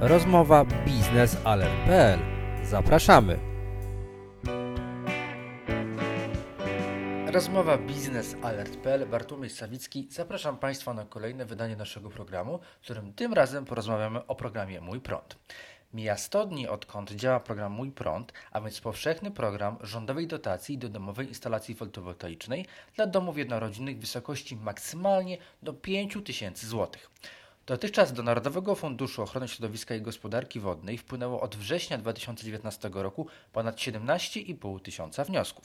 Rozmowa biznesalert.pl. Zapraszamy. Rozmowa biznesalert.pl. Bartłomiej Sawicki. Zapraszam Państwa na kolejne wydanie naszego programu, w którym tym razem porozmawiamy o programie Mój Prąd. Mija 100 dni odkąd działa program Mój Prąd, a więc powszechny program rządowej dotacji do domowej instalacji fotowoltaicznej dla domów jednorodzinnych w wysokości maksymalnie do 5 tysięcy złotych. Dotychczas do Narodowego Funduszu Ochrony Środowiska i Gospodarki Wodnej wpłynęło od września 2019 roku ponad 17,5 tysiąca wniosków.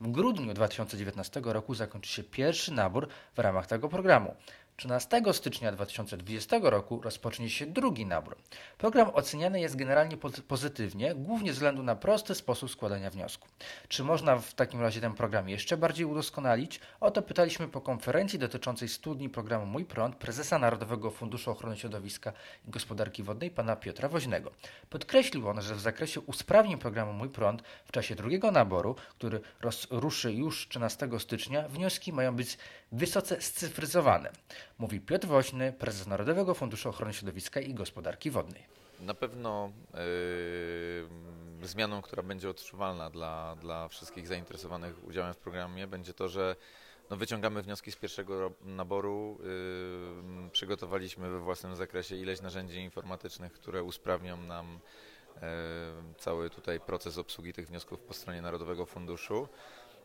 W grudniu 2019 roku zakończy się pierwszy nabór w ramach tego programu. 13 stycznia 2020 roku rozpocznie się drugi nabór. Program oceniany jest generalnie pozytywnie, głównie ze względu na prosty sposób składania wniosku. Czy można w takim razie ten program jeszcze bardziej udoskonalić? O to pytaliśmy po konferencji dotyczącej studni programu Mój Prąd prezesa Narodowego Funduszu Ochrony Środowiska i Gospodarki Wodnej pana Piotra Woźnego. Podkreślił on, że w zakresie usprawnień programu Mój Prąd w czasie drugiego naboru, który ruszy już 13 stycznia, wnioski mają być wysoce scyfryzowane mówi Piotr Woźny, prezes Narodowego Funduszu Ochrony Środowiska i Gospodarki Wodnej. Na pewno yy, zmianą, która będzie odczuwalna dla, dla wszystkich zainteresowanych udziałem w programie, będzie to, że no, wyciągamy wnioski z pierwszego naboru. Yy, przygotowaliśmy we własnym zakresie ileś narzędzi informatycznych, które usprawnią nam yy, cały tutaj proces obsługi tych wniosków po stronie Narodowego Funduszu.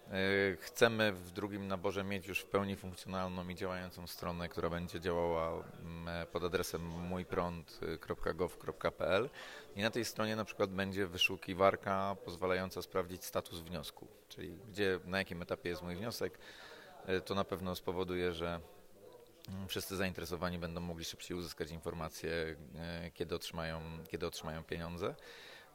E, chcemy w drugim naborze mieć już w pełni funkcjonalną i działającą stronę, która będzie działała mm, e, pod adresem mójprąd.gov.pl i na tej stronie na przykład będzie wyszukiwarka pozwalająca sprawdzić status wniosku, czyli gdzie, na jakim etapie jest mój wniosek. E, to na pewno spowoduje, że mm, wszyscy zainteresowani będą mogli szybciej uzyskać informacje, kiedy otrzymają, kiedy otrzymają pieniądze.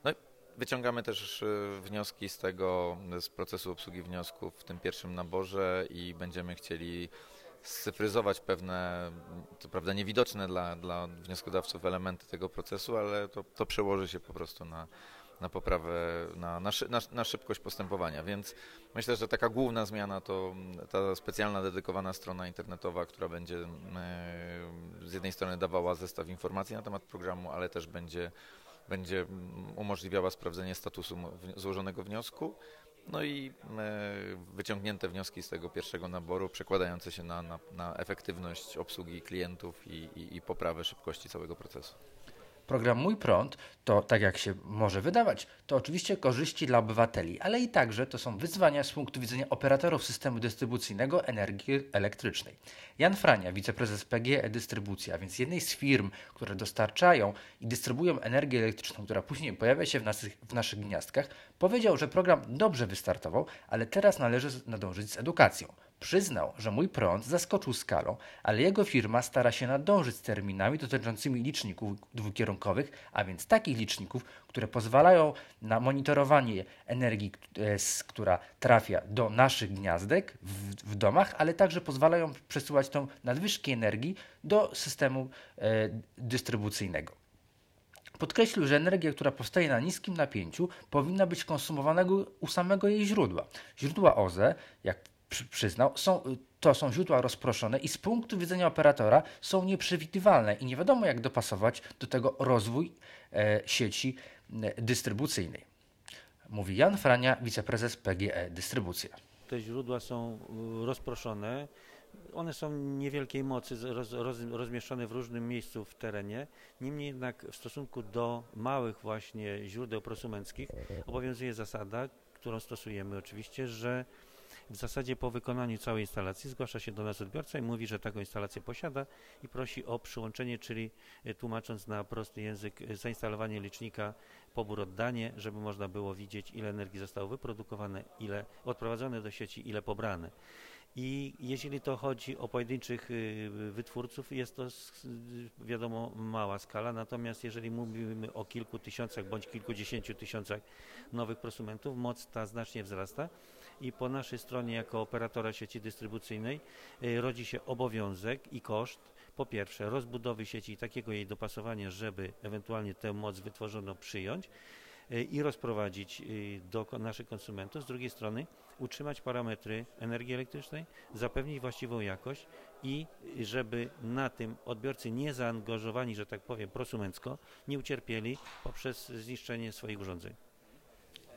No Wyciągamy też e, wnioski z tego, z procesu obsługi wniosków w tym pierwszym naborze i będziemy chcieli scyfryzować pewne, to prawda niewidoczne dla, dla wnioskodawców elementy tego procesu, ale to, to przełoży się po prostu na, na poprawę, na, na, na, na, szybkość postępowania. Więc myślę, że taka główna zmiana to ta specjalna, dedykowana strona internetowa, która będzie e, z jednej strony dawała zestaw informacji na temat programu, ale też będzie będzie umożliwiała sprawdzenie statusu złożonego wniosku. No i e, wyciągnięte wnioski z tego pierwszego naboru, przekładające się na, na, na efektywność obsługi klientów i, i, i poprawę szybkości całego procesu. Program Mój Prąd to, tak jak się może wydawać, to oczywiście korzyści dla obywateli, ale i także to są wyzwania z punktu widzenia operatorów systemu dystrybucyjnego energii elektrycznej. Jan Frania, wiceprezes PGE Dystrybucja, więc jednej z firm, które dostarczają i dystrybuują energię elektryczną, która później pojawia się w naszych, w naszych gniazdkach, powiedział, że program dobrze wystartował, ale teraz należy nadążyć z edukacją. Przyznał, że mój prąd zaskoczył skalą, ale jego firma stara się nadążyć z terminami dotyczącymi liczników dwukierunkowych, a więc takich liczników, które pozwalają na monitorowanie energii, e, która trafia do naszych gniazdek w, w domach, ale także pozwalają przesyłać tą nadwyżki energii do systemu e, dystrybucyjnego. Podkreślił, że energia, która powstaje na niskim napięciu, powinna być konsumowana u samego jej źródła. Źródła OZE, jak przyznał, są, to są źródła rozproszone i z punktu widzenia operatora są nieprzewidywalne i nie wiadomo jak dopasować do tego rozwój e, sieci e, dystrybucyjnej. Mówi Jan Frania, wiceprezes PGE Dystrybucja. Te źródła są e, rozproszone. One są niewielkiej mocy, roz, roz, rozmieszczone w różnym miejscu w terenie. Niemniej jednak w stosunku do małych właśnie źródeł prosumenckich obowiązuje zasada, którą stosujemy oczywiście, że w zasadzie po wykonaniu całej instalacji zgłasza się do nas odbiorca i mówi, że taką instalację posiada i prosi o przyłączenie, czyli e, tłumacząc na prosty język, e, zainstalowanie licznika, pobór, oddanie, żeby można było widzieć, ile energii zostało wyprodukowane, ile odprowadzone do sieci, ile pobrane. I jeśli to chodzi o pojedynczych y, wytwórców, jest to wiadomo mała skala, natomiast jeżeli mówimy o kilku tysiącach bądź kilkudziesięciu tysiącach nowych prosumentów, moc ta znacznie wzrasta i po naszej stronie jako operatora sieci dystrybucyjnej y, rodzi się obowiązek i koszt po pierwsze rozbudowy sieci i takiego jej dopasowania, żeby ewentualnie tę moc wytworzoną przyjąć y, i rozprowadzić do naszych konsumentów. Z drugiej strony utrzymać parametry energii elektrycznej, zapewnić właściwą jakość i żeby na tym odbiorcy nie zaangażowani, że tak powiem, prosumencko, nie ucierpieli poprzez zniszczenie swoich urządzeń.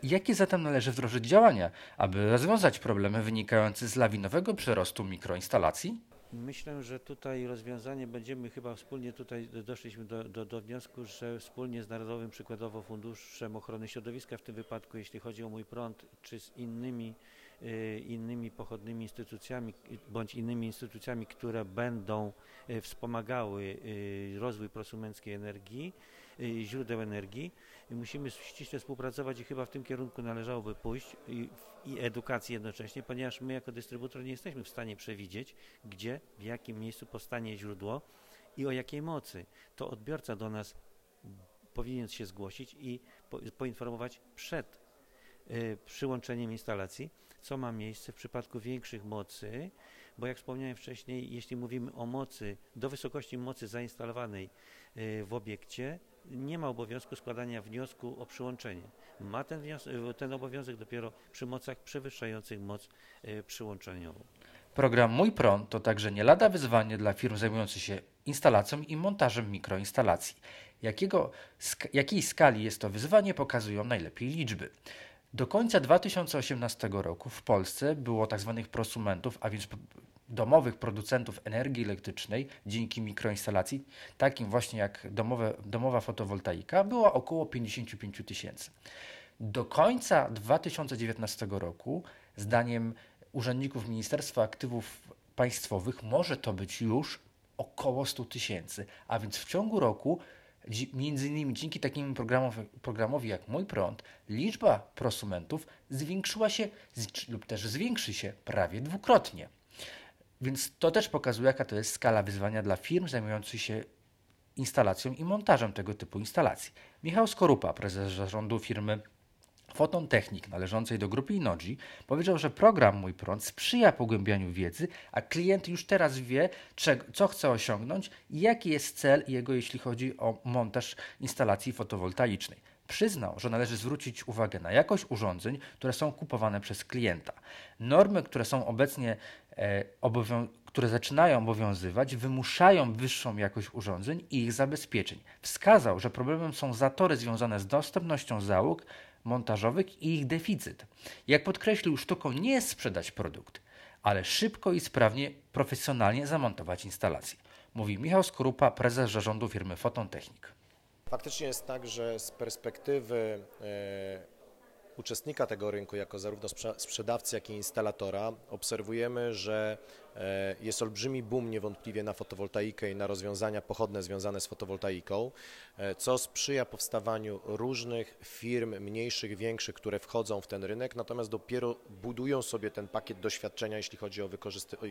Jakie zatem należy wdrożyć działania, aby rozwiązać problemy wynikające z lawinowego przyrostu mikroinstalacji? Myślę, że tutaj rozwiązanie będziemy chyba wspólnie tutaj doszliśmy do, do, do, wniosku, że wspólnie z Narodowym przykładowo Funduszem Ochrony Środowiska w tym wypadku, jeśli chodzi o mój prąd, czy z innymi, y, innymi pochodnymi instytucjami, bądź innymi instytucjami, które będą y, wspomagały y, rozwój prosumenckiej energii, źródeł energii, musimy ściśle współpracować i chyba w tym kierunku należałoby pójść i, i edukacji jednocześnie, ponieważ my jako dystrybutor nie jesteśmy w stanie przewidzieć, gdzie, w jakim miejscu powstanie źródło i o jakiej mocy. To odbiorca do nas powinien się zgłosić i po, poinformować przed y, przyłączeniem instalacji, co ma miejsce w przypadku większych mocy, bo jak wspomniałem wcześniej, jeśli mówimy o mocy do wysokości mocy zainstalowanej y, w obiekcie, nie ma obowiązku składania wniosku o przyłączenie. Ma ten, ten obowiązek dopiero przy mocach przewyższających moc y, przyłączeniową. Program Mój Prąd to także nie lada wyzwanie dla firm zajmujących się instalacją i montażem mikroinstalacji. Jakiego, sk jakiej skali jest to wyzwanie, pokazują najlepiej liczby. Do końca 2018 roku w Polsce było tzw. Tak prosumentów, a więc domowych producentów energii elektrycznej dzięki mikroinstalacji, takim właśnie jak domowe, domowa fotowoltaika, było około 55 tysięcy. Do końca 2019 roku, zdaniem urzędników Ministerstwa Aktywów Państwowych, może to być już około 100 tysięcy, a więc w ciągu roku między innymi dzięki takim programowi, programowi jak Mój Prąd, liczba prosumentów zwiększyła się lub też zwiększy się prawie dwukrotnie. Więc to też pokazuje, jaka to jest skala wyzwania dla firm zajmujących się instalacją i montażem tego typu instalacji. Michał Skorupa, prezes zarządu firmy Foton Technik należącej do grupy Inoji powiedział, że program Mój Prąd sprzyja pogłębianiu wiedzy, a klient już teraz wie, co chce osiągnąć i jaki jest cel jego, jeśli chodzi o montaż instalacji fotowoltaicznej. Przyznał, że należy zwrócić uwagę na jakość urządzeń, które są kupowane przez klienta. Normy, które są obecnie które zaczynają obowiązywać, wymuszają wyższą jakość urządzeń i ich zabezpieczeń. Wskazał, że problemem są zatory związane z dostępnością załóg montażowych i ich deficyt. Jak podkreślił, sztuką nie jest sprzedać produkt, ale szybko i sprawnie, profesjonalnie zamontować instalację. Mówi Michał Skorupa, prezes zarządu firmy Foton Technik. Faktycznie jest tak, że z perspektywy e, uczestnika tego rynku, jako zarówno sprzedawcy, jak i instalatora, obserwujemy, że e, jest olbrzymi boom niewątpliwie na fotowoltaikę i na rozwiązania pochodne związane z fotowoltaiką, e, co sprzyja powstawaniu różnych firm, mniejszych, większych, które wchodzą w ten rynek, natomiast dopiero budują sobie ten pakiet doświadczenia, jeśli chodzi o,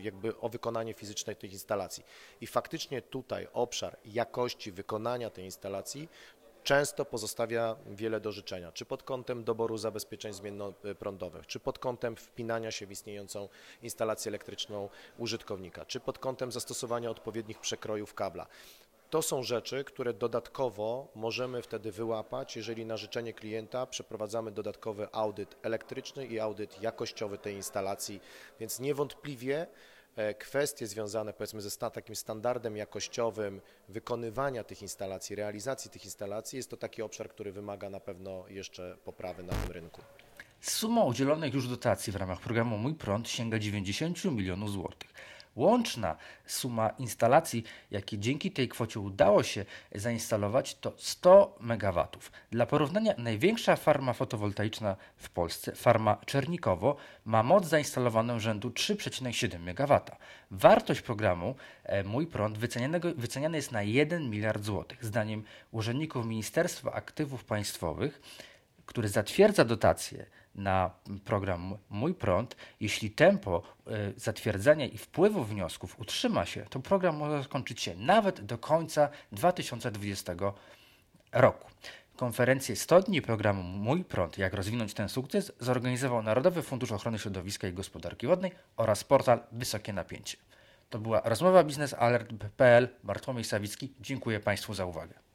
jakby o wykonanie fizyczne tych instalacji. I faktycznie tutaj obszar jakości wykonania tej instalacji często pozostawia wiele do życzenia, czy pod kątem doboru zabezpieczeń zmiennoprądowych, czy pod kątem wpinania się w istniejącą instalację elektryczną użytkownika, czy pod kątem zastosowania odpowiednich przekrojów kabla. To są rzeczy, które dodatkowo możemy wtedy wyłapać, jeżeli na życzenie klienta przeprowadzamy dodatkowy audyt elektryczny i audyt jakościowy tej instalacji, więc niewątpliwie kwestie związane powiedzmy ze takim standardem jakościowym wykonywania tych instalacji, realizacji tych instalacji, jest to taki obszar, który wymaga na pewno jeszcze poprawy na tym rynku. Suma udzielonych już dotacji w ramach programu Mój Prąd sięga 90 milionów złotych. Łączna suma instalacji, jakie dzięki tej kwocie udało się zainstalować, to 100 MW. Dla porównania, największa farma fotowoltaiczna w Polsce, farma Czernikowo, ma moc zainstalowaną rzędu 3,7 MW. Wartość programu e, Mój Prąd wyceniany jest na 1 miliard złotych. Zdaniem urzędników Ministerstwa Aktywów Państwowych, który zatwierdza dotacje na program Mój Prąd, jeśli tempo y, zatwierdzania i wpływu wniosków utrzyma się, to program może skończyć się nawet do końca 2020 roku. Konferencję 100 dni programu Mój Prąd, jak rozwinąć ten sukces, zorganizował Narodowy Fundusz Ochrony Środowiska i Gospodarki Wodnej oraz portal Wysokie Napięcie. To była rozmowa biznesalert.pl. Bartłomiej Sawicki. Dziękuję Państwu za uwagę.